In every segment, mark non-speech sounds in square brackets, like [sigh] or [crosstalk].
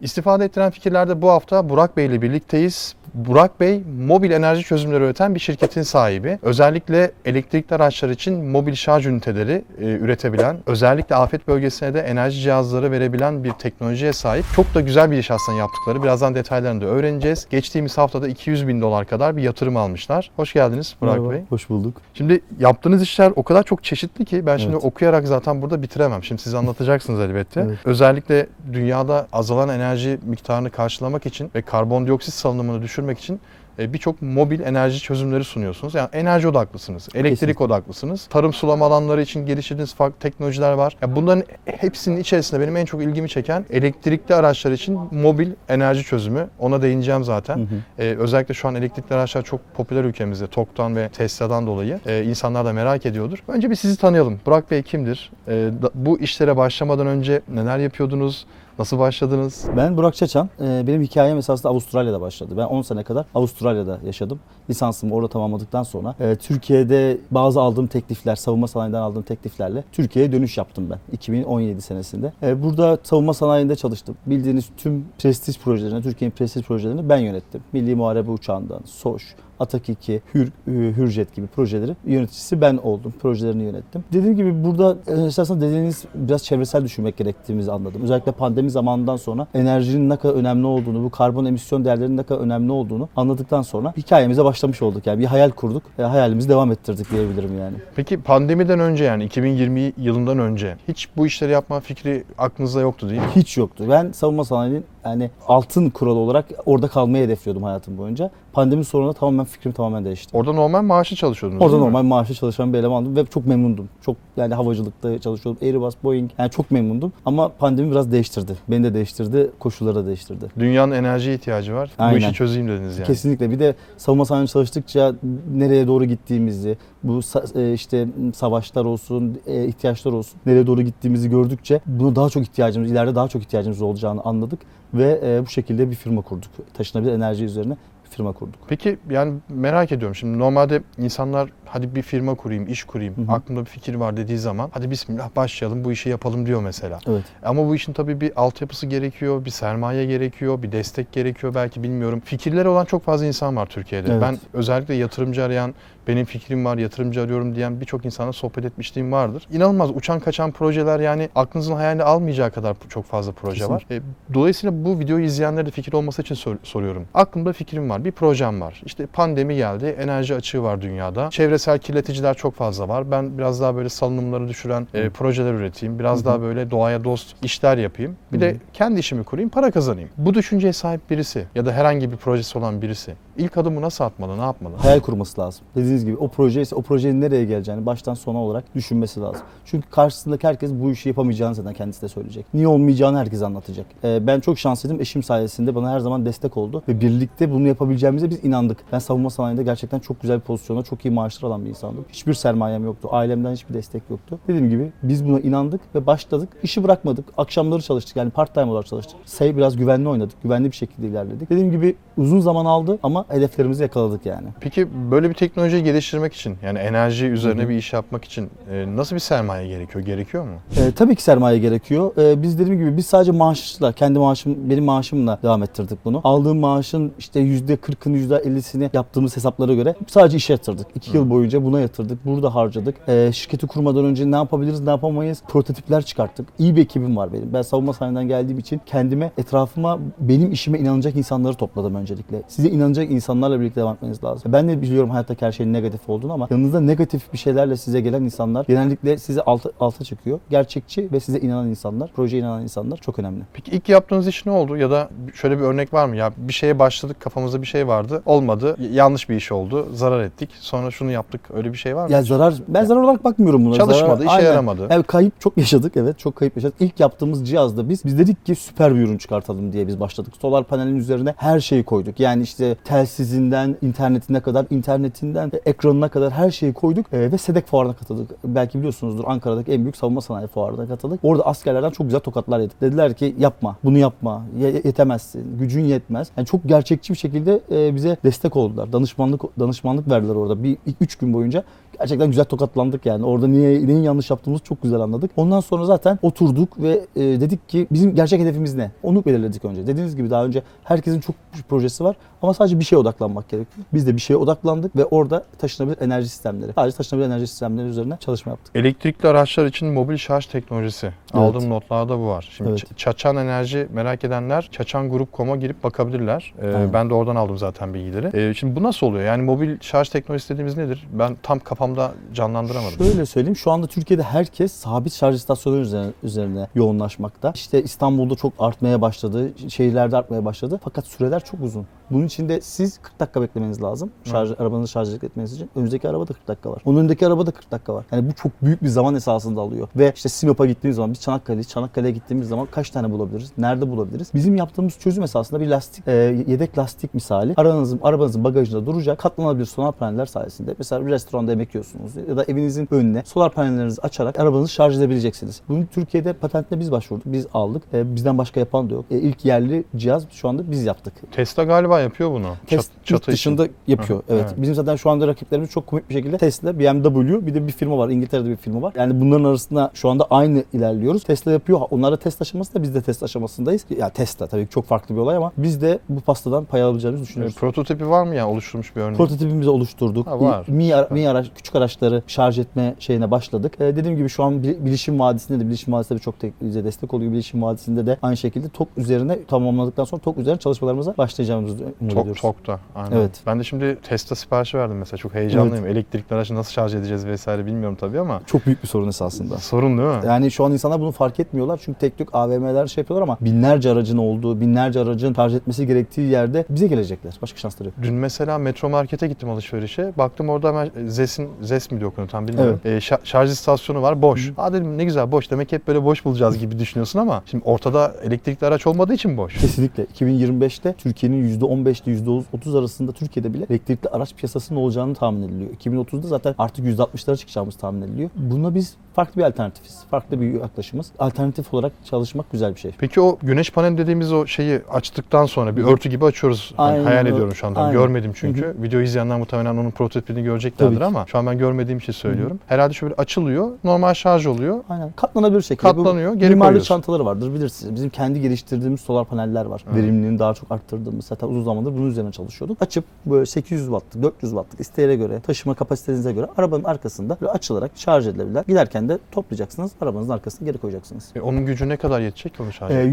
İstifade ettiren fikirlerde bu hafta Burak Bey ile birlikteyiz. Burak Bey mobil enerji çözümleri üreten bir şirketin sahibi. Özellikle elektrikli araçlar için mobil şarj üniteleri e, üretebilen, özellikle afet bölgesine de enerji cihazları verebilen bir teknolojiye sahip. Çok da güzel bir iş aslında yaptıkları. Birazdan detaylarını da öğreneceğiz. Geçtiğimiz haftada 200 bin dolar kadar bir yatırım almışlar. Hoş geldiniz Burak Merhaba, Bey. Hoş bulduk. Şimdi yaptığınız işler o kadar çok çeşitli ki ben şimdi Evet. okuyarak zaten burada bitiremem. Şimdi siz anlatacaksınız elbette. Evet. Özellikle dünyada azalan enerji miktarını karşılamak için ve karbondioksit salınımını düşürmek için e, birçok mobil enerji çözümleri sunuyorsunuz. Yani enerji odaklısınız, elektrik Kesinlikle. odaklısınız. Tarım sulama alanları için geliştirdiğiniz farklı teknolojiler var. Ya bunların hepsinin içerisinde benim en çok ilgimi çeken elektrikli araçlar için mobil enerji çözümü. Ona değineceğim zaten. Hı hı. Ee, özellikle şu an elektrikli araçlar çok popüler ülkemizde. TOK'tan ve Tesla'dan dolayı. Ee, insanlar da merak ediyordur. Önce bir sizi tanıyalım. Burak Bey kimdir? Ee, bu işlere başlamadan önce neler yapıyordunuz? Nasıl başladınız? Ben Burak Çaçan. Ee, Benim hikayem esasında Avustralya'da başladı. Ben 10 sene kadar Avustralya'da yaşadım. Lisansımı orada tamamladıktan sonra e, Türkiye'de bazı aldığım teklifler, savunma sanayinden aldığım tekliflerle Türkiye'ye dönüş yaptım ben 2017 senesinde. E, Burada savunma sanayinde çalıştım. Bildiğiniz tüm prestij projelerini, Türkiye'nin prestij projelerini ben yönettim. Milli Muharebe Uçağı'ndan, SOŞ, Atak 2, Hür, e, Hürjet gibi projeleri yöneticisi ben oldum. Projelerini yönettim. Dediğim gibi burada e, esasında dediğiniz biraz çevresel düşünmek gerektiğimizi anladım. Özellikle pandemi zamanından sonra enerjinin ne kadar önemli olduğunu, bu karbon emisyon değerlerinin ne kadar önemli olduğunu anladıktan sonra hikayemize başlamış olduk. Yani bir hayal kurduk. E, hayalimizi devam ettirdik diyebilirim yani. Peki pandemiden önce yani 2020 yılından önce hiç bu işleri yapma fikri aklınızda yoktu değil mi? Hiç yoktu. Ben savunma sanayinin yani altın kuralı olarak orada kalmayı hedefliyordum hayatım boyunca. Pandemi sonrasında tamamen fikrim tamamen değişti. Orada normal maaşlı çalışıyordunuz Orada normal maaşlı çalışan bir elemandım ve çok memnundum. Çok yani havacılıkta çalışıyordum. Airbus, Boeing yani çok memnundum. Ama pandemi biraz değiştirdi. Beni de değiştirdi, koşulları da değiştirdi. Dünyanın enerji ihtiyacı var. Bu Aynen. işi çözeyim dediniz yani. Kesinlikle. Bir de savunma sanayinde çalıştıkça nereye doğru gittiğimizi, bu e, işte savaşlar olsun, e, ihtiyaçlar olsun, nereye doğru gittiğimizi gördükçe buna daha çok ihtiyacımız, ileride daha çok ihtiyacımız olacağını anladık ve e, bu şekilde bir firma kurduk. Taşınabilir enerji üzerine bir firma kurduk. Peki yani merak ediyorum şimdi normalde insanlar hadi bir firma kurayım, iş kurayım, Hı hı. aklımda bir fikir var dediği zaman hadi bismillah başlayalım bu işi yapalım diyor mesela. Evet. Ama bu işin tabii bir altyapısı gerekiyor, bir sermaye gerekiyor, bir destek gerekiyor belki bilmiyorum. Fikirleri olan çok fazla insan var Türkiye'de. Evet. Ben özellikle yatırımcı arayan, benim fikrim var, yatırımcı arıyorum diyen birçok insana sohbet etmişliğim vardır. İnanılmaz uçan kaçan projeler yani aklınızın hayalini almayacağı kadar çok fazla proje var. E, dolayısıyla bu videoyu izleyenlere de fikir olması için sor- soruyorum. Aklımda fikrim var, bir projem var. İşte pandemi geldi, enerji açığı var dünyada. Çevresel kirleticiler çok fazla var. Ben biraz daha böyle salınımları düşüren e, projeler üreteyim. Biraz Hı hı. daha böyle doğaya dost işler yapayım. Bir Hı de kendi işimi kurayım, para kazanayım. Bu düşünceye sahip birisi ya da herhangi bir projesi olan birisi ilk adımı nasıl atmalı, ne yapmalı? hayal kurması lazım. Dediğiniz gibi o proje ise o projenin nereye geleceğini baştan sona olarak düşünmesi lazım. Çünkü karşısındaki herkes bu işi yapamayacağını zaten kendisi de söyleyecek. Niye olmayacağını herkes anlatacak. Ee, ben çok şanslıydım. Eşim sayesinde bana her zaman destek oldu ve birlikte bunu yapabileceğimize biz inandık. Ben savunma sanayinde gerçekten çok güzel bir pozisyonda, çok iyi maaşlar alan bir insandım. Hiçbir sermayem yoktu. Ailemden hiçbir destek yoktu. Dediğim gibi biz buna inandık ve başladık. İşi bırakmadık. Akşamları çalıştık. Yani part time olarak çalıştık. Say biraz güvenli oynadık. Güvenli bir şekilde ilerledik. Dediğim gibi uzun zaman aldı ama hedeflerimizi yakaladık yani. Peki böyle bir teknolojiyi geliştirmek için yani enerji üzerine Hı hı. bir iş yapmak için e, nasıl bir sermaye gerekiyor? Gerekiyor mu? Ee, tabii ki sermaye gerekiyor. Ee, biz dediğim gibi biz sadece maaşla, kendi maaşım, benim maaşımla devam ettirdik bunu. Aldığım maaşın işte %40'ını %50'sini yaptığımız hesaplara göre sadece işe yatırdık. 2 yıl boyunca buna yatırdık. Burada harcadık. Ee, şirketi kurmadan önce ne yapabiliriz, ne yapamayız prototipler çıkarttık. İyi bir ekibim var benim. Ben savunma sanayinden geldiğim için kendime, etrafıma, benim işime inanacak insanları topladım öncelikle. Size inanacak insanlarla birlikte devam etmeniz lazım. Ben de biliyorum hayattaki her şeyin negatif olduğunu ama yanınızda negatif bir şeylerle size gelen insanlar genellikle sizi alta, alta çekiyor. Gerçekçi ve size inanan insanlar, projeye inanan insanlar çok önemli. Peki ilk yaptığınız iş ne oldu? Ya da şöyle bir örnek var mı? Ya bir şeye başladık, kafamızda bir şey vardı, olmadı, yanlış bir iş oldu, zarar ettik, sonra şunu yaptık. Öyle bir şey var mı? Ya zarar, ben zarar olarak bakmıyorum buna. Çalışmadı, Zarar- işe Aynen. yaramadı. Yani kayıp çok yaşadık evet çok kayıp yaşadık. İlk yaptığımız cihazda biz biz dedik ki süper bir ürün çıkartalım diye biz başladık. Solar panelin üzerine her şeyi koyduk. Yani işte tel telsizinden internetine kadar, internetinden ekranına kadar her şeyi koyduk e, ve SEDEK fuarına katıldık. Belki biliyorsunuzdur Ankara'daki en büyük savunma sanayi fuarına katıldık. Orada askerlerden çok güzel tokatlar yedik. Dediler ki yapma, bunu yapma, ye- yetemezsin, gücün yetmez. Yani çok gerçekçi bir şekilde e, bize destek oldular. Danışmanlık danışmanlık verdiler orada. Bir üç gün boyunca gerçekten güzel tokatlandık yani. Orada niye neyin yanlış yaptığımızı çok güzel anladık. Ondan sonra zaten oturduk ve e, dedik ki bizim gerçek hedefimiz ne? Onu belirledik önce. Dediğiniz gibi daha önce herkesin çok projesi var ama sadece bir şeye odaklanmak gerekiyor. Biz de bir şeye odaklandık ve orada taşınabilir enerji sistemleri, sadece taşınabilir enerji sistemleri üzerine çalışma yaptık. Elektrikli araçlar için mobil şarj teknolojisi. Aldığım notlarda bu var. Şimdi Evet. Ç- Çaçan Enerji merak edenler çaçangroup.com'a girip bakabilirler. Ee, Aynen. ben de oradan aldım zaten bilgileri. Ee, şimdi bu nasıl oluyor? Yani mobil şarj teknolojisi dediğimiz nedir? Ben tam kafamda canlandıramadım. Şöyle söyleyeyim şu anda Türkiye'de herkes sabit şarj istasyonları üzerine, üzerine yoğunlaşmakta. İşte İstanbul'da çok artmaya başladı, şehirlerde artmaya başladı. Fakat süreler çok uzun. Bunun için de siz 40 dakika beklemeniz lazım. Şarj, arabanızı şarj etmeniz için. Önünüzdeki arabada 40 dakika var. Onun önündeki arabada 40 dakika var. Yani bu çok büyük bir zaman esasında alıyor. Ve işte Sinop'a gittiğimiz zaman biz Çanakkale'yiz. Çanakkale'ye gittiğimiz zaman kaç tane bulabiliriz? Nerede bulabiliriz? Bizim yaptığımız çözüm esasında bir lastik, e, yedek lastik misali. Arabanızın, arabanızın bagajında duracak katlanabilir solar paneller sayesinde. Mesela bir restoranda yemek yiyorsunuz ya da evinizin önüne solar panellerinizi açarak arabanızı şarj edebileceksiniz. Bunu Türkiye'de patentine biz başvurduk. Biz aldık. E, bizden başka yapan da yok. E, ilk yerli cihaz şu anda biz yaptık. Tesla galiba yapıyor bunu. Test Çat- yurt dışında yapıyor. Hı, evet. evet. Bizim zaten şu anda rakiplerimiz çok komik bir şekilde Tesla, BMW bir de bir firma var. İngiltere'de bir firma var. Yani bunların arasında şu anda aynı ilerliyoruz. Tesla yapıyor. Onlar da test aşamasında biz de test aşamasındayız. Ya Tesla tabii çok farklı bir olay ama biz de bu pastadan pay alabileceğimizi düşünüyoruz. Prototipi var mı yani oluşturulmuş bir örnek? Prototipimizi oluşturduk. Ha, var. Mi, ara- mi araç, küçük araçları şarj etme şeyine başladık. Ee, dediğim gibi şu an Bil- Bilişim Vadisi'nde de Bilişim Vadisi de çok tek- bize destek oluyor. Bilişim Vadisi'nde de aynı şekilde TOK üzerine tamamladıktan sonra TOK üzerine çalışmalarımıza başlayacağımızı umut Tok, ediyoruz. Tok'ta. Aynen. Evet. Ben de şimdi Tesla siparişi verdim mesela. Çok heyecanlıyım. Elektrikli aracı nasıl şarj edeceğiz vesaire bilmiyorum tabii ama. Çok büyük bir sorun esasında. Sorun değil mi? Yani şu an insanlar bunu fark etmiyorlar çünkü tek tük AVM'ler şey yapıyorlar ama binlerce aracın olduğu, binlerce aracın şarj etmesi gerektiği yerde bize gelecekler. Başka şansları yok. Dün mesela Metro Market'e gittim alışverişe. Baktım orada hemen Zes'in, Zes mi diyor okunuyor tam bilmiyorum. Ee, şa- şarj istasyonu var boş. Aa dedim ne güzel boş. Demek hep böyle boş bulacağız gibi düşünüyorsun ama şimdi ortada elektrikli araç olmadığı için boş. Kesinlikle 2025'te Türkiye'nin %15'te %30 arasında Türkiye'de bile elektrikli araç piyasasının olacağını tahmin ediliyor. 2030'da zaten artık %60'lara çıkacağımız tahmin ediliyor. Buna biz farklı bir alternatifiz. Farklı bir yaklaşımız. Alternatif olarak çalışmak güzel bir şey. Peki o güneş paneli dediğimiz o şeyi açtıktan sonra bir örtü gibi açıyoruz. Aynen hayal öyle. ediyorum şu anda. Aynen. Görmedim çünkü. Video izleyenler muhtemelen onun prototipini göreceklerdir Tabii ama şu an ben görmediğim için söylüyorum. Herhalde şöyle açılıyor. Normal şarj oluyor. Aynen. Katlanabilir şekilde. Katlanıyor, Bu geri mimarlık çantaları vardır bilirsiniz. Bizim kendi geliştirdiğimiz solar paneller var. Evet. Verimliliğini daha çok arttırdığımız zaten uzun zamandır bunun üzerine çalışıyorduk. Açıp böyle 800 wattlık, 400 wattlık isteğe göre, taşıma kapasitenize göre arabanın arkasında böyle açılarak şarj edilebilir. Giderken de toplayacaksınız, arabanızın arkasına geri koyacaksınız. E, onun gücü ne kadar yetecek ki onu şarj etmeye?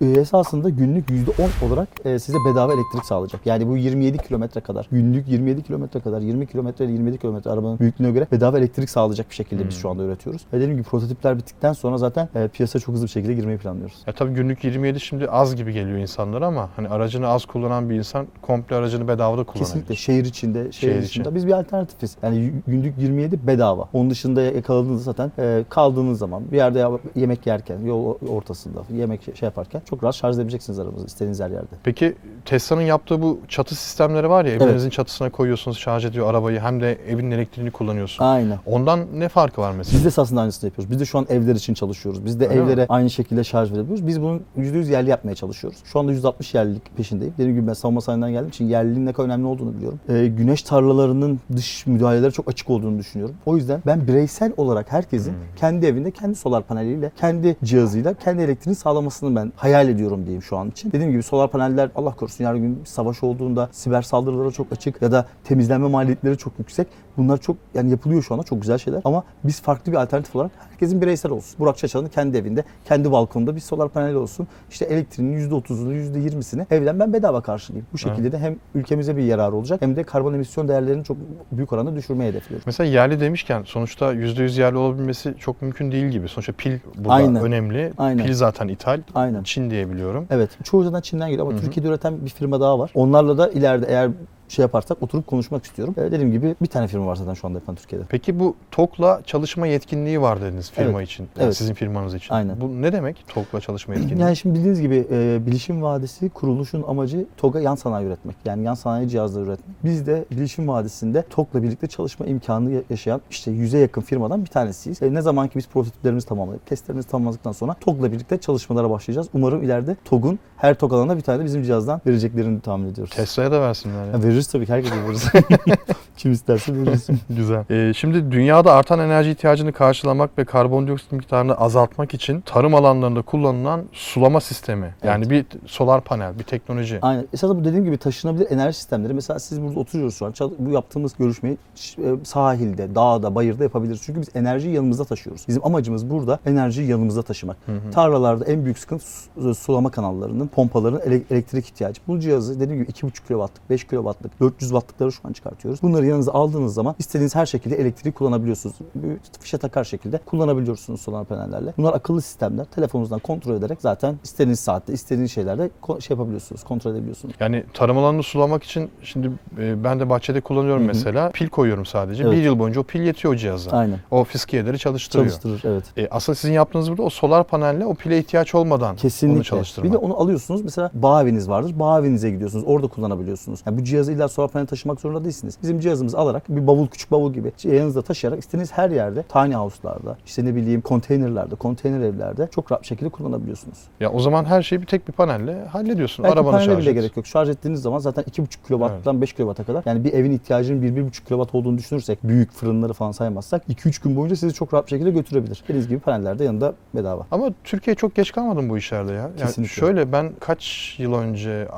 yüz- e, esasında günlük %10 olarak e, size bedava elektrik sağlayacak. Yani bu 27 kilometre kadar, günlük 27 kilometre kadar, 20 kilometre ile 27 kilometre arabanın büyüklüğüne göre bedava elektrik sağlayacak bir şekilde biz Hmm. şu anda üretiyoruz. Ve dediğim gibi prototipler bittikten sonra zaten e, piyasaya çok hızlı bir şekilde girmeyi planlıyoruz. Ya tabii günlük 27 şimdi az gibi geliyor insanlara ama hani aracını az kullanan bir insan komple aracını bedavada kullanabilir. Kesinlikle şehir içinde, şehir, Şehir dışında içi. biz bir alternatifiz. Yani y- günlük 27 bedava. Onun dışında yakaladığınızda zaten e, kaldığınız zaman bir yerde yemek yerken, yol ortasında yemek şey yaparken çok rahat şarj edebileceksiniz arabanızı istediğiniz her yerde. Peki Tesla'nın yaptığı bu çatı sistemleri var ya Evet. evinizin çatısına koyuyorsunuz şarj ediyor arabayı hem de evin elektriğini kullanıyorsun. Aynen. Ondan ne farkı var mesela? Biz de esasında aynısını yapıyoruz. Biz de şu an evler için çalışıyoruz. Biz de Öyle mi? evlere aynı şekilde şarj verebiliyoruz. Biz bunun %100 yerli yapmaya çalışıyoruz. Şu anda %60 yerlilik peşindeyim. Dediğim gibi ben savunma sanayinden geldiğim için yerliliğin ne kadar önemli olduğunu biliyorum. Ee, güneş tarlalarının dış müdahaleleri çok açık olduğunu düşünüyorum. O yüzden ben bireysel olarak herkesin Hmm. kendi evinde kendi solar paneliyle, kendi cihazıyla kendi elektriğini sağlamasını ben hayal ediyorum diyeyim şu an için. Dediğim gibi solar paneller Allah korusun yarın gün bir savaş olduğunda siber saldırılara çok açık ya da temizlenme maliyetleri çok yüksek. Bunlar çok yani yapılıyor şu anda çok güzel şeyler ama biz farklı bir alternatif olarak herkesin bireysel olsun. Burak Çaçan'ın kendi evinde, kendi balkonunda bir solar paneli olsun. İşte elektriğinin %30'unu, %20'sini evden ben bedava karşılayayım. Bu şekilde de hem ülkemize bir yararı olacak hem de karbon emisyon değerlerini çok büyük oranda düşürmeyi hedefliyoruz. Mesela yerli demişken sonuçta %100 yerli olabilmesi çok mümkün değil gibi. Sonuçta pil burada Aynen. önemli. Aynen. Pil zaten ithal. Aynen. Çin diye biliyorum. Evet. Çoğu zaten Çin'den geliyor ama Hı hı. Türkiye'de üreten bir firma daha var. Onlarla da ileride eğer şey yaparsak oturup konuşmak istiyorum. E, dediğim gibi bir tane firma var zaten şu anda yapan Türkiye'de. Peki bu TOK'la çalışma yetkinliği var dediniz firma Evet. için. Yani Evet. Sizin firmanız için. Aynen. Bu ne demek TOK'la çalışma [clears throat] yetkinliği? Yani şimdi bildiğiniz gibi e, Bilişim Vadisi kuruluşun amacı TOG'a yan sanayi üretmek. Yani yan sanayi cihazları üretmek. Biz de Bilişim Vadisi'nde TOG'la birlikte çalışma imkanı ya- yaşayan işte yüze yakın firmadan bir tanesiyiz. E, ne zaman ki biz prototiplerimizi tamamlayıp testlerimizi tamamladıktan sonra TOG'la birlikte çalışmalara başlayacağız. Umarım ileride TOG'un her TOG alanına bir tane de bizim cihazdan vereceklerini tahmin ediyoruz. Tesla'ya da versinler. ya. Ya veririz tabii ki herkese veririz. [laughs] Kim isterse veririz. [laughs] Güzel. Ee, şimdi dünyada artan enerji ihtiyacını karşılamak ve karbondioksit miktarını azaltmak için tarım alanlarında kullanılan sulama sistemi. Yani bir solar panel, bir teknoloji. Aynen. Esasında bu dediğim gibi taşınabilir enerji sistemleri. Mesela siz burada oturuyoruz şu an. Çal- Bu yaptığımız görüşmeyi ş- e, sahilde, dağda, bayırda yapabiliriz. Çünkü biz enerjiyi yanımızda taşıyoruz. Bizim amacımız burada enerjiyi yanımızda taşımak. Tarlalarda en büyük sıkıntı su- sulama kanallarının, pompaların ele- elektrik ihtiyacı. Bu cihazı dediğim gibi 2,5 kW'lık, 5 kW'lık, 400 wattlıkları şu an çıkartıyoruz. Bunları yanınıza aldığınız zaman istediğiniz her şekilde elektriği kullanabiliyorsunuz. Bir fişe takar şekilde kullanabiliyorsunuz solar panellerle. Bunlar akıllı sistemler. Telefonunuzdan kontrol ederek zaten istediğiniz saatte, istediğiniz şeylerde şey yapabiliyorsunuz, kontrol edebiliyorsunuz. Yani tarım alanını sulamak için şimdi e, ben de bahçede kullanıyorum Hı hı. mesela. Pil koyuyorum sadece. Evet. Bir yıl boyunca o pil yetiyor o cihaza. Aynen. O fiskiyeleri çalıştırıyor. Çalıştırır evet. E, aslında sizin yaptığınız burada o solar panelle o pile ihtiyaç olmadan Kesinlikle. onu çalıştırmak. Bir de onu alıyorsunuz mesela bağ eviniz vardır. Bağ evinize gidiyorsunuz. Orada kullanabiliyorsunuz. Yani bu cihazı illa solar panel taşımak zorunda değilsiniz. Bizim cihazımızı alarak bir bavul küçük bavul gibi yanınızda taşıyarak istediğiniz her yerde tiny house'larda işte ne bileyim konteynerlerde, konteyner evlerde çok rahat bir şekilde kullanabiliyorsunuz. Ya o zaman her şeyi bir tek bir panelle hallediyorsun. Belki Arabanı panele şarj bile et. gerek yok. Şarj ettiğiniz zaman zaten 2,5 kW'dan 5 kW'a kadar. Yani bir evin ihtiyacının 1-1,5 kW olduğunu düşünürsek büyük fırınları falan saymazsak 2-3 gün boyunca sizi çok rahat bir şekilde götürebilir. Dediğiniz gibi paneller de yanında bedava. Ama Türkiye çok geç kalmadı mı bu işlerde ya? Yani Kesinlikle. şöyle ben kaç yıl önce,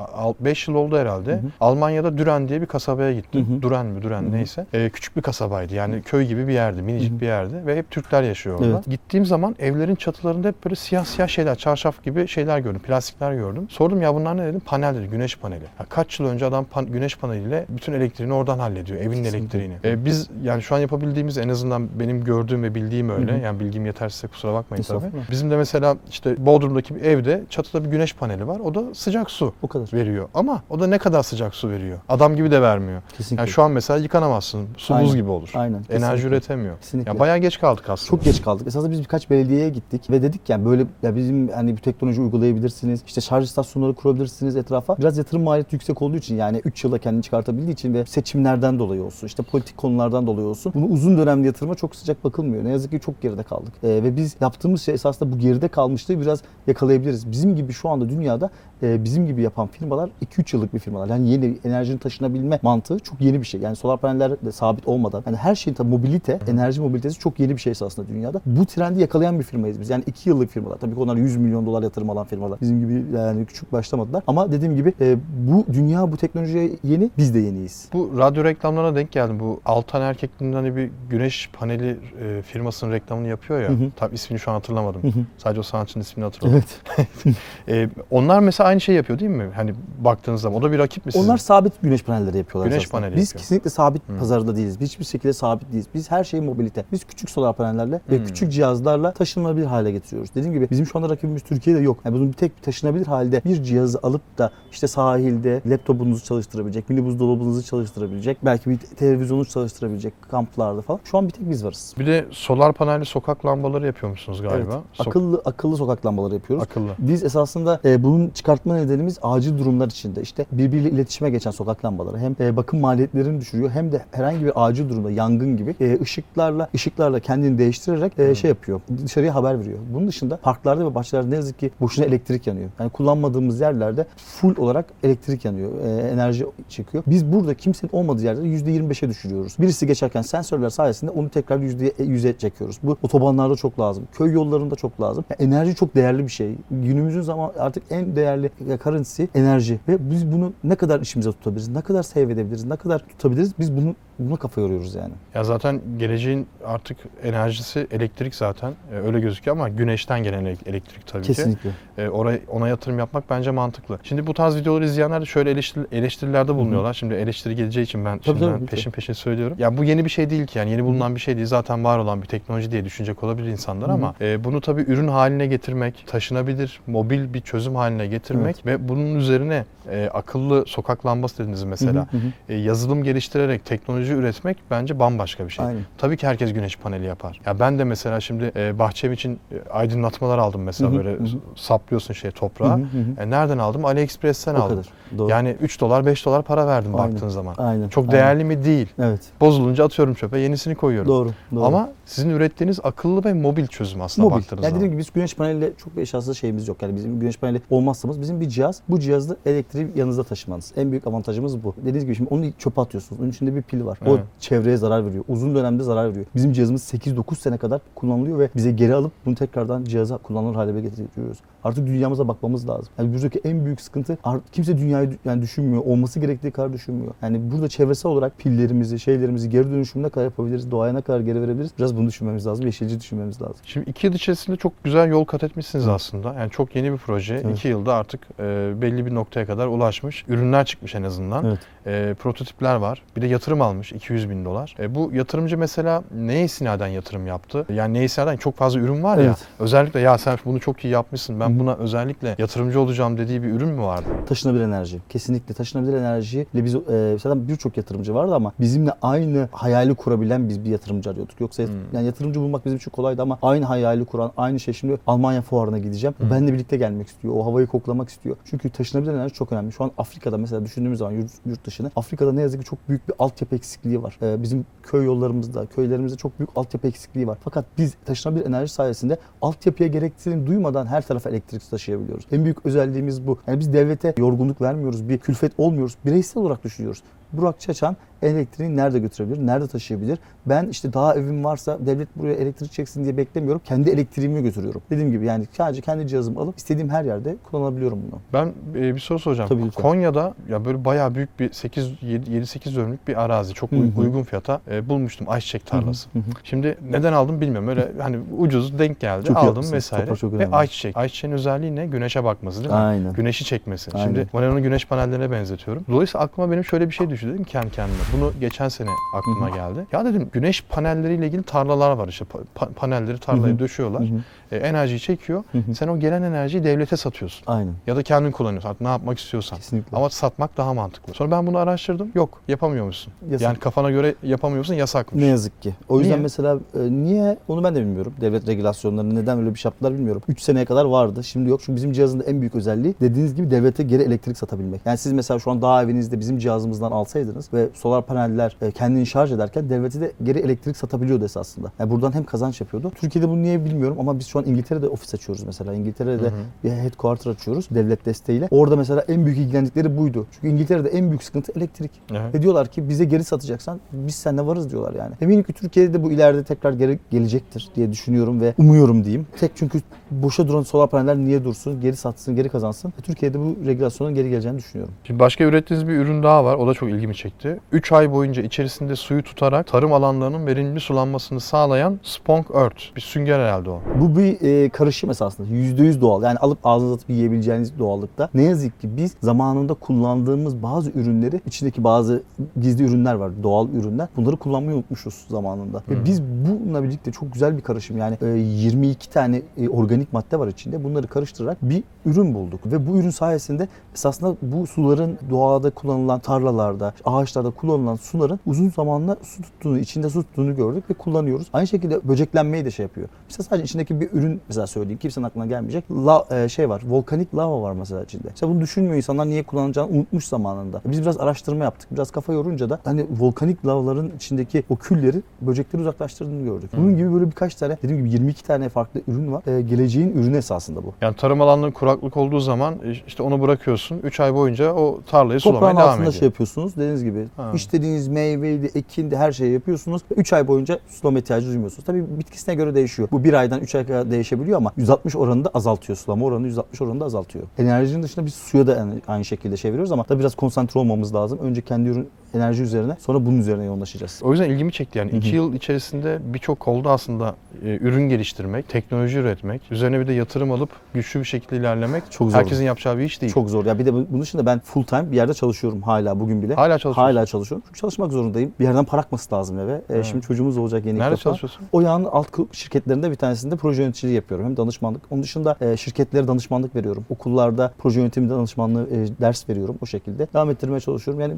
5 yıl oldu herhalde. Hı hı. Almanya'da Düren diye bir kasabaya gittim. Hı hı. Düren mi, Düren neyse. Ee, küçük bir kasabaydı. Yani köy gibi bir yerdi, minicik Hı bir yerdi ve hep Türkler yaşıyor orada. Evet. Gittiğim zaman evlerin çatılarında hep böyle siyah siyah şeyler, çarşaf gibi şeyler gördüm, plastikler gördüm. Sordum ya bunlar ne dedim? Panel dedi, güneş paneli. Ya kaç yıl önce adam pan- güneş paneliyle bütün elektriğini oradan hallediyor, evin Kesinlikle. elektriğini. Ee, biz yani şu an yapabildiğimiz en azından benim gördüğüm ve bildiğim öyle. Hı. Yani bilgim yetersize kusura bakmayın tabii. Bizim de mesela işte Bodrum'daki bir evde çatıda bir güneş paneli var. O da sıcak su O kadar. veriyor. Ama o da ne kadar sıcak su veriyor? Adam gibi de vermiyor. Kesinlikle. Yani şu an mesela yıkanamazsın. Su buz gibi olur. Aynen. Enerji kesinlikle. üretemiyor. Kesinlikle. Ya bayağı geç kaldık aslında. Çok geç kaldık. Esasında biz birkaç belediyeye gittik ve dedik yani böyle ya bizim hani bu teknoloji uygulayabilirsiniz. İşte şarj istasyonları kurabilirsiniz etrafa. Biraz yatırım maliyeti yüksek olduğu için yani 3 yılda kendini çıkartabildiği için ve seçimlerden dolayı olsun, işte politik konulardan dolayı olsun. Bunu uzun dönemli yatırıma çok sıcak bakılmıyor. Ne yazık ki çok geride kaldık. Ee, ve biz yaptığımız şey esasında bu geride kalmışlığı biraz yakalayabiliriz. Bizim gibi şu anda dünyada e, bizim gibi yapan firmalar 2-3 yıllık bir firmalar. Yani yeni enerjinin taşınabilme mantığı çok yeni bir şey. Yani solar paneller de sabit olmadan. Yani her şeyin tabii mobilite, enerji mobilitesi çok yeni bir şey aslında dünyada. Bu trendi yakalayan bir firmayız biz. Yani 2 yıllık firmalar. Tabii ki onlar 100 milyon dolar yatırım alan firmalar. Bizim gibi yani küçük başlamadılar. Ama dediğim gibi e, bu dünya bu teknolojiye yeni, biz de yeniyiz. Bu radyo reklamlarına denk geldim. Bu Altan Erkekli'nin hani bir güneş paneli e, firmasının reklamını yapıyor ya. Hı hı. Tam ismini şu an hatırlamadım. Hı hı. Sadece o sanatçının ismini hatırladım. Evet. [laughs] E, onlar mesela aynı şey yapıyor değil mi? Hani baktığınız zaman. O da bir rakip mi sizin? Onlar sabit güneş panelleri yapıyorlar. Güneş aslında. paneli Biz yapıyor. kesinlikle sabit Hı. pazarda değiliz. Biz hiçbir şekilde sabit değiliz. Biz her şeyi mobilite. Biz küçük solar panellerle ve Hı. küçük cihazlarla taşınabilir hale getiriyoruz. Dediğim gibi bizim şu anda rakibimiz Türkiye'de yok. Yani bunun bir tek taşınabilir halde bir cihazı alıp da işte sahilde laptopunuzu çalıştırabilecek, mini buzdolabınızı çalıştırabilecek, belki bir televizyonunuzu çalıştırabilecek kamplarda falan. Şu an bir tek biz varız. Bir de solar panelli sokak lambaları yapıyormuşsunuz galiba. Evet. Sok- Akıllı akıllı sokak lambaları yapıyoruz. akıllı. Biz esasında e, bunun çıkartma nedenimiz acil durumlar içinde işte birbiriyle iletişime geçen sokak lambaları hem e, bakım maliyetlerini düşürüyor hem de herhangi bir acil durumda yangın gibi e, ışıklarla ışıklarla kendini değiştirerek e, şey yapıyor. Dışarıya haber veriyor. Bunun dışında parklarda ve bahçelerde ne yazık ki boşuna elektrik yanıyor. Yani kullanmadığımız yerlerde full olarak elektrik yanıyor. e, enerji çıkıyor. Biz burada kimsenin olmadığı yerlerde %25'e düşürüyoruz. Birisi geçerken sensörler sayesinde onu tekrar %100'e çekiyoruz. Bu otobanlarda çok lazım. Köy yollarında çok lazım. Yani enerji çok değerli bir şey. Günümüzün zaman artık en değerli currency enerji ve biz bunu ne kadar işimize tutabiliriz, ne kadar save edebiliriz, ne kadar tutabiliriz biz biz bunu buna kafa yoruyoruz yani. Ya zaten geleceğin artık enerjisi elektrik zaten. E, öyle gözüküyor ama güneşten gelen ele- elektrik tabii ki. Kesinlikle. E, oraya, ona yatırım yapmak bence mantıklı. Şimdi bu tarz videoları izleyenler de şöyle eleştiri, eleştirilerde bulunuyorlar. Şimdi eleştiri geleceği için ben Tabii, şimdiden tabii, peşin peşin söylüyorum. Ya bu yeni bir şey değil ki yani yeni bulunan bir şey değil. Zaten var olan bir teknoloji diye düşünecek olabilir insanlar Hı hı. ama e, bunu tabii ürün haline getirmek, taşınabilir, mobil bir çözüm haline getirmek ve bunun üzerine e, akıllı sokak lambası dediniz mesela. Hı hı, hı. E, yazılım geliştirerek teknoloji üretmek bence bambaşka bir şey. Aynen. Tabii ki herkes güneş paneli yapar. Ya ben de mesela şimdi e, bahçem için e, aydınlatmalar aldım mesela Hı hı, böyle hı saplıyorsun şey toprağa. hı, hı hı. E, nereden aldım? AliExpress'ten O aldım. kadar. Doğru. Yani 3 dolar 5 dolar para verdim Aynen. baktığın zaman. Aynen. Çok aynen. değerli mi? Değil. Evet. Bozulunca atıyorum çöpe yenisini koyuyorum. Doğru. doğru. Ama sizin ürettiğiniz akıllı ve mobil çözüm aslında Mobil. baktığınız Yani zaman. dediğim gibi biz güneş paneliyle çok bir esaslı şeyimiz yok. Yani bizim güneş paneli olmazsamız bizim bir cihaz. Bu cihazda elektriği yanınızda taşımanız. En büyük avantajımız bu. Dediğiniz gibi şimdi onu çöpe atıyorsunuz. Onun içinde bir pil var. O Evet. çevreye zarar veriyor. Uzun dönemde zarar veriyor. Bizim cihazımız 8-9 sene kadar kullanılıyor ve bize geri alıp bunu tekrardan cihaza kullanılır hale getiriyoruz. Artık dünyamıza bakmamız lazım. Yani buradaki en büyük sıkıntı kimse dünyayı dü- yani düşünmüyor. Olması gerektiği kadar düşünmüyor. Yani burada çevresel olarak pillerimizi, şeylerimizi geri dönüşüm ne kadar yapabiliriz, doğaya ne kadar geri verebiliriz? Biraz bunu düşünmemiz lazım. Yeşilci düşünmemiz lazım. Şimdi iki yıl içerisinde çok güzel yol kat etmişsiniz Evet. aslında. Yani çok yeni bir proje. Evet. İki yılda artık e, belli bir noktaya kadar ulaşmış. Ürünler çıkmış en azından. Evet. E, prototipler var. Bir de yatırım almış 200 bin dolar. E, bu yatırımcı mesela neye istinaden yatırım yaptı? Yani neye istinaden çok fazla ürün var ya. Evet. Özellikle ya sen bunu çok iyi yapmışsın. Ben buna özellikle yatırımcı olacağım dediği bir ürün mü vardı? Taşınabilir enerji. Kesinlikle taşınabilir enerjiyle biz e, zaten birçok yatırımcı vardı ama bizimle aynı hayali kurabilen biz bir yatırımcı arıyorduk. Yoksa Hmm. yani yatırımcı bulmak bizim için kolaydı ama aynı hayali kuran, aynı şey şimdi Almanya fuarına gideceğim. Hmm. Benle birlikte gelmek istiyor. O havayı koklamak istiyor. Çünkü taşınabilir enerji çok önemli. Şu an Afrika'da mesela düşündüğümüz zaman yurt, yurt dışını Afrika'da ne yazık ki çok büyük bir altyapı eksikliği var. E, bizim köy yollarımızda, köylerimizde çok büyük altyapı eksikliği var. Fakat biz taşınabilir enerji sayesinde altyapıya gereksinim duymadan her tarafa elektrik taşıyabiliyoruz. En büyük özelliğimiz bu. Yani biz devlete yorgunluk vermiyoruz, bir külfet olmuyoruz. Bireysel olarak düşünüyoruz. Burak Çaçan elektriği nerede götürebilir, nerede taşıyabilir? Ben işte daha evim varsa devlet buraya elektrik çeksin diye beklemiyorum. Kendi elektriğimi götürüyorum. Dediğim gibi yani sadece kendi cihazımı alıp istediğim her yerde kullanabiliyorum bunu. Ben e, bir soru soracağım. Tabii, lütfen. Konya'da ya böyle bayağı büyük bir 8 7-8 dönümlük bir arazi. Çok Hı uy- hı. uygun fiyata e, bulmuştum ayçiçek tarlası. Hı hı. Şimdi neden aldım bilmiyorum. Öyle hani ucuz denk geldi. Çok aldım vesaire. Çok Ve ayçiçek. Ayçiçeğin özelliği ne? Güneşe bakması değil mi? Aynen. Güneşi çekmesi. Aynen. Şimdi onu güneş panellerine benzetiyorum. Dolayısıyla aklıma benim şöyle bir şey düştü dedim kendi kendime. Bunu geçen sene aklıma Hı hı. geldi. Ya dedim güneş panelleriyle ilgili tarlalar var işte. Pa- pa- panelleri tarlaya Hı hı. döşüyorlar. Hı hı. E, enerjiyi çekiyor. Hı hı. Sen o gelen enerjiyi devlete satıyorsun. Aynen. Ya da kendin kullanıyorsun. Artık ne yapmak istiyorsan. Kesinlikle. Ama satmak daha mantıklı. Sonra ben bunu araştırdım. Yok yapamıyormuşsun. Yasak. Yani kafana göre yapamıyorsun yasakmış. Ne yazık ki. O yüzden Niye? mesela e, niye onu ben de bilmiyorum. Devlet regülasyonlarını neden öyle bir şey yaptılar bilmiyorum. 3 seneye kadar vardı. Şimdi yok. Çünkü bizim cihazın da en büyük özelliği dediğiniz gibi devlete geri elektrik satabilmek. Yani siz mesela şu an dağ evinizde bizim cihazımızdan alsaydınız ve solar paneller e, kendini şarj ederken devlete de geri elektrik satabiliyordu esasında. Yani buradan hem kazanç yapıyordu. Türkiye'de bunu niye bilmiyorum ama biz şu an İngiltere'de ofis açıyoruz mesela. İngiltere'de Hı hı. bir headquarter açıyoruz devlet desteğiyle. Orada mesela en büyük ilgilendikleri buydu. Çünkü İngiltere'de en büyük sıkıntı elektrik. Ve diyorlar ki bize geri satacaksan biz seninle varız diyorlar yani. Eminim ki Türkiye'de de bu ileride tekrar geri gelecektir diye düşünüyorum ve umuyorum diyeyim. Tek çünkü boşa duran solar paneller niye dursun, geri satsın, geri kazansın. Ve Türkiye'de bu regülasyonun geri geleceğini düşünüyorum. Şimdi başka ürettiğiniz bir ürün daha var. O da çok ilgimi çekti. 3 ay boyunca içerisinde suyu tutarak tarım alanlarının verimli sulanmasını sağlayan Spong Earth. Bir sünger herhalde o. Bu bir e, karışım esasında. %100 doğal. Yani alıp ağzınıza atıp yiyebileceğiniz doğallıkta. Ne yazık ki biz zamanında kullandığımız bazı ürünleri, içindeki bazı gizli ürünler var, doğal ürünler. Bunları kullanmayı unutmuşuz zamanında. Hı. Ve biz bununla birlikte çok güzel bir karışım. Yani e, 22 tane e, organik madde var içinde. Bunları karıştırarak bir ürün bulduk. Ve bu ürün sayesinde esasında bu suların doğada kullanılan tarlalarda, ağaçlarda kullanılan suların uzun zamanla su tuttuğunu, içinde su tuttuğunu gördük ve kullanıyoruz. Aynı şekilde böceklenmeyi de şey yapıyor. Mesela sadece içindeki bir ürün mesela söyleyeyim. Kimsenin aklına gelmeyecek. La, e, şey var. Volkanik lava var mesela içinde. İşte bunu düşünmüyor insanlar niye kullanacağını unutmuş zamanında. Biz biraz araştırma yaptık. Biraz kafa yorunca da hani volkanik lavaların içindeki o külleri böcekleri uzaklaştırdığını gördük. Bunun gibi böyle birkaç tane dediğim gibi 22 tane farklı ürün var. E, geleceğin ürünü esasında bu. Yani tarım alanları kuraklık olduğu zaman işte onu bırakıyorsun. 3 ay boyunca o tarlayı Toprağın sulamaya devam ediyor. şey yapıyorsunuz. Dediğiniz gibi Ha. istediğiniz meyveydi, ekindi her şeyi yapıyorsunuz. 3 ay boyunca sulama ihtiyacı duymuyorsunuz. Tabii bitkisine göre değişiyor. Bu 1 aydan 3 ay değişebiliyor ama 160 oranında azaltıyor. Sulama oranını 160 oranında azaltıyor. Enerjinin dışında biz suya da yani aynı şekilde çeviriyoruz ama da biraz konsantre olmamız lazım. Önce kendi ürün enerji üzerine sonra bunun üzerine yoğunlaşacağız. O yüzden ilgimi çekti yani. Hı hı. iki yıl içerisinde birçok kolda aslında e, ürün geliştirmek, teknoloji üretmek, üzerine bir de yatırım alıp güçlü bir şekilde ilerlemek Çok zor. herkesin yapacağı bir iş değil. Çok zor. Ya bir de bu- bunun dışında ben full time bir yerde çalışıyorum hala bugün bile. Hala çalışıyorsun. Hala çalışıyorum. Çünkü çalışmak zorundayım. Bir yerden para akması lazım eve. E, Evet. şimdi çocuğumuz olacak yeni ilk Nerede defa. çalışıyorsun? O yağın alt şirketlerinde bir tanesinde proje yöneticiliği yapıyorum. Hem danışmanlık. Onun dışında e, şirketlere danışmanlık veriyorum. Okullarda proje yönetimi danışmanlığı e, ders veriyorum o şekilde. Devam ettirmeye çalışıyorum. Yani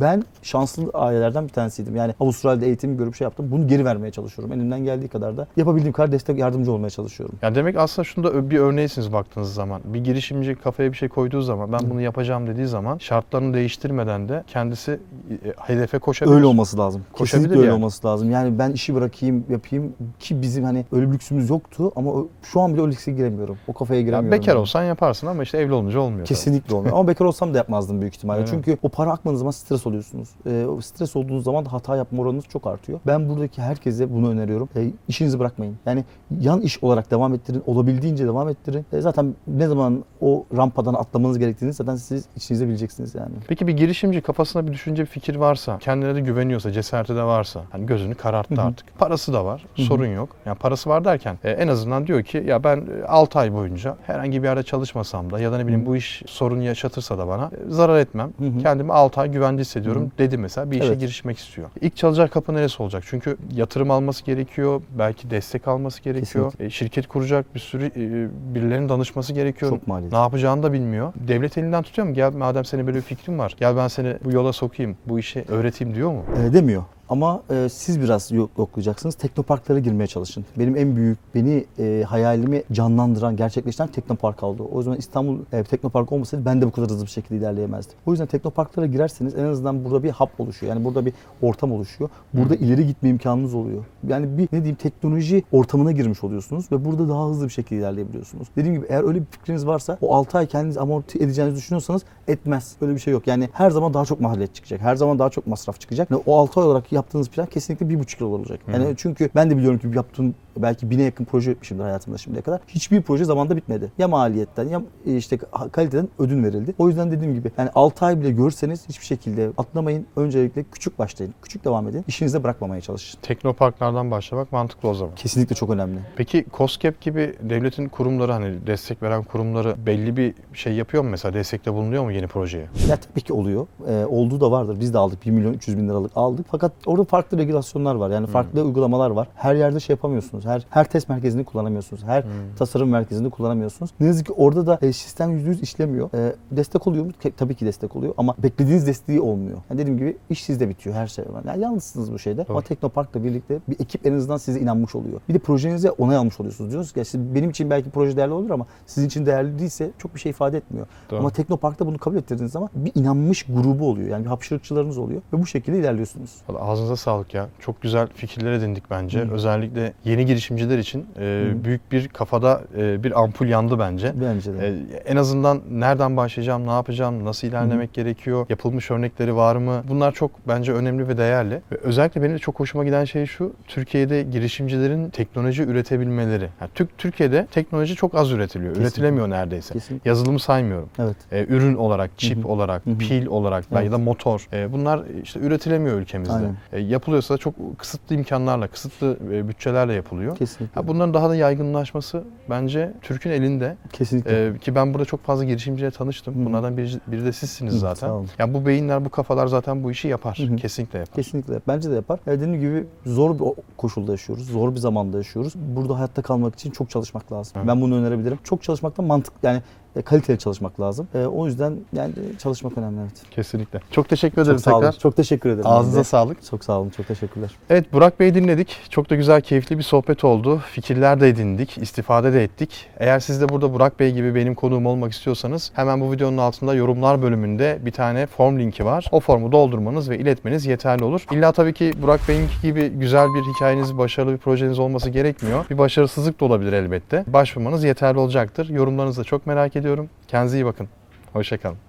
ben şanslı ailelerden bir tanesiydim. Yani Avustralya'da eğitim görüp şey yaptım. Bunu geri vermeye çalışıyorum. Elimden geldiği kadar da yapabildiğim kadar destek yardımcı olmaya çalışıyorum. Yani demek aslında şunda bir örneğisiniz baktığınız zaman. Bir girişimci kafaya bir şey koyduğu zaman ben bunu yapacağım dediği zaman şartlarını değiştirmeden de kendisi e, hedefe koşabilir. Öyle olması lazım. Koşabilir Kesinlikle öyle yani. olması lazım. Yani ben işi bırakayım, yapayım ki bizim hani öyle bir lüksümüz yoktu ama şu an bile o lükse giremiyorum. O kafaya Ya giremiyorum. bekar yani. olsan yaparsın ama işte evli olunca olmuyor. tabii. Kesinlikle olmuyor. Ama bekar olsam da yapmazdım büyük ihtimalle. Evet. Çünkü o para akmadığınız zaman stres oluyorsunuz. O stres olduğunuz zaman da hata yapma oranınız çok artıyor. Ben buradaki herkese bunu öneriyorum. Ee, işinizi bırakmayın. Yani yan iş olarak devam ettirin. Olabildiğince devam ettirin. Ee, zaten ne zaman o rampadan atlamanız gerektiğini zaten siz içinizde bileceksiniz yani. Peki bir girişimci kafasında bir düşünce, bir fikir varsa, kendine de güveniyorsa, cesareti de varsa, hani gözünü kararttı Hı hı. artık. Parası da var, Hı hı. sorun yok. Yani parası var derken e, en azından diyor ki ya ben 6 ay boyunca herhangi bir yerde çalışmasam da ya da ne bileyim bu iş sorun yaşatırsa da bana e, zarar etmem. Hı hı. Kendimi 6 ay güvende hissediyorum Hı hı. dedi mesela bir işe Evet. girişmek istiyor. İlk çalacak kapı neresi olacak? Çünkü yatırım alması gerekiyor, belki destek alması gerekiyor. E, şirket kuracak bir sürü e, birilerinin danışması gerekiyor. Çok maliyetli. Ne yapacağını da bilmiyor. Devlet elinden tutuyor mu? Gel madem senin böyle bir fikrin var. Gel ben seni bu yola sokayım, bu işi öğreteyim diyor mu? Ee, demiyor. Ama e, siz biraz yok- yoklayacaksınız. Teknoparklara girmeye çalışın. Benim en büyük, beni e, hayalimi canlandıran, gerçekleştiren teknopark oldu. O yüzden İstanbul e, teknopark olmasaydı ben de bu kadar hızlı bir şekilde ilerleyemezdim. O yüzden teknoparklara girerseniz en azından burada bir hap oluşuyor. Yani burada bir ortam oluşuyor. Burada ileri gitme imkanınız oluyor. Yani bir ne diyeyim teknoloji ortamına girmiş oluyorsunuz ve burada daha hızlı bir şekilde ilerleyebiliyorsunuz. Dediğim gibi eğer öyle bir fikriniz varsa o 6 ay kendiniz amorti edeceğinizi düşünüyorsanız etmez. Öyle bir şey yok. Yani her zaman daha çok maliyet çıkacak. Her zaman daha çok masraf çıkacak. Ve o 6 ay olarak yaptığınız plan kesinlikle bir buçuk yıl olacak. Yani çünkü ben de biliyorum ki yaptığım belki bine yakın proje yapmışımdır hayatımda şimdiye kadar. Hiçbir proje zamanda bitmedi. Ya maliyetten ya işte kaliteden ödün verildi. O yüzden dediğim gibi yani 6 ay bile görseniz hiçbir şekilde atlamayın. Öncelikle küçük başlayın. Küçük devam edin. İşinize bırakmamaya çalışın. Teknoparklardan başlamak mantıklı o zaman. Kesinlikle çok önemli. Peki COSGAP gibi devletin kurumları hani destek veren kurumları belli bir şey yapıyor mu mesela? Destekte bulunuyor mu yeni projeye? Ya tabii ki oluyor. Ee, olduğu da vardır. Biz de aldık. 1 milyon 300 bin liralık aldık. Fakat orada farklı regülasyonlar var. Yani farklı uygulamalar var. Her yerde şey yapamıyorsunuz. Her her test merkezini kullanamıyorsunuz. Her tasarım merkezini kullanamıyorsunuz. Ne yazık ki orada da e, sistem %100 işlemiyor. E, destek oluyor mu? Tabii ki destek oluyor ama beklediğiniz desteği olmuyor. Yani dediğim gibi iş sizde bitiyor her şey. Yani yalnızsınız bu şeyde. Ama Teknopark'la birlikte bir ekip en azından size inanmış oluyor. Bir de projenize onay almış oluyorsunuz. Diyorsunuz ki "Ya siz- benim için belki proje değerli olur ama sizin için değerli değilse çok bir şey ifade etmiyor. Doğru. Ama Teknopark'ta bunu kabul ettirdiğiniz zaman bir inanmış grubu oluyor. Yani bir hapşırıkçılarınız oluyor ve bu şekilde ilerliyorsunuz. Vallahi Ağzınıza sağlık ya. Çok güzel fikirler edindik bence. Hı. Özellikle yeni girişimciler için e, Hı. büyük bir kafada e, bir ampul yandı bence. Bence de. E, en azından nereden başlayacağım, ne yapacağım, nasıl ilerlemek gerekiyor, yapılmış örnekleri var mı? Bunlar çok bence önemli ve değerli. Ve özellikle benim de çok hoşuma giden şey şu, Türkiye'de girişimcilerin teknoloji üretebilmeleri. Yani Türk Türkiye'de teknoloji çok az üretiliyor. Kesinlikle. Üretilemiyor neredeyse. Kesinlikle. Yazılımı saymıyorum. Evet. E, ürün olarak, çip Hı hı. olarak, Hı hı. pil olarak Evet. ya da motor. E, bunlar işte üretilemiyor ülkemizde. Aynen. E, yapılıyorsa da çok kısıtlı imkanlarla, kısıtlı e, bütçelerle yapılıyor. Kesinlikle. Ha, bunların daha da yaygınlaşması bence Türk'ün elinde. Kesinlikle. Ee, ki ben burada çok fazla girişimciyle tanıştım. Hı hı. Bunlardan biri, biri de sizsiniz Hı, zaten. sağ olun. Yani bu beyinler, bu kafalar zaten bu işi yapar. Hı hı. Kesinlikle yapar. Kesinlikle. Bence de yapar. E, Dediğim gibi zor bir koşulda yaşıyoruz. Zor bir zamanda yaşıyoruz. Burada hayatta kalmak için çok çalışmak lazım. Evet. Ben bunu önerebilirim. Çok çalışmaktan mantık yani kaliteli çalışmak lazım. E, o yüzden yani çalışmak önemli evet. Kesinlikle. Çok teşekkür ederim Çok sağ olun. tekrar. Çok teşekkür ederim. Ağzınıza sağlık. Çok sağ olun. Çok teşekkürler. Evet Burak Bey'i dinledik. Çok da güzel, keyifli bir sohbet oldu. Fikirler de edindik, istifade de ettik. Eğer siz de burada Burak Bey gibi benim konuğum olmak istiyorsanız hemen bu videonun altında yorumlar bölümünde bir tane form linki var. O formu doldurmanız ve iletmeniz yeterli olur. İlla tabii ki Burak Bey'in gibi güzel bir hikayeniz, başarılı bir projeniz olması gerekmiyor. Bir başarısızlık da olabilir elbette. Başvurmanız yeterli olacaktır. Yorumlarınızı da çok merak ediyorum. Kendinize iyi bakın. Hoşçakalın.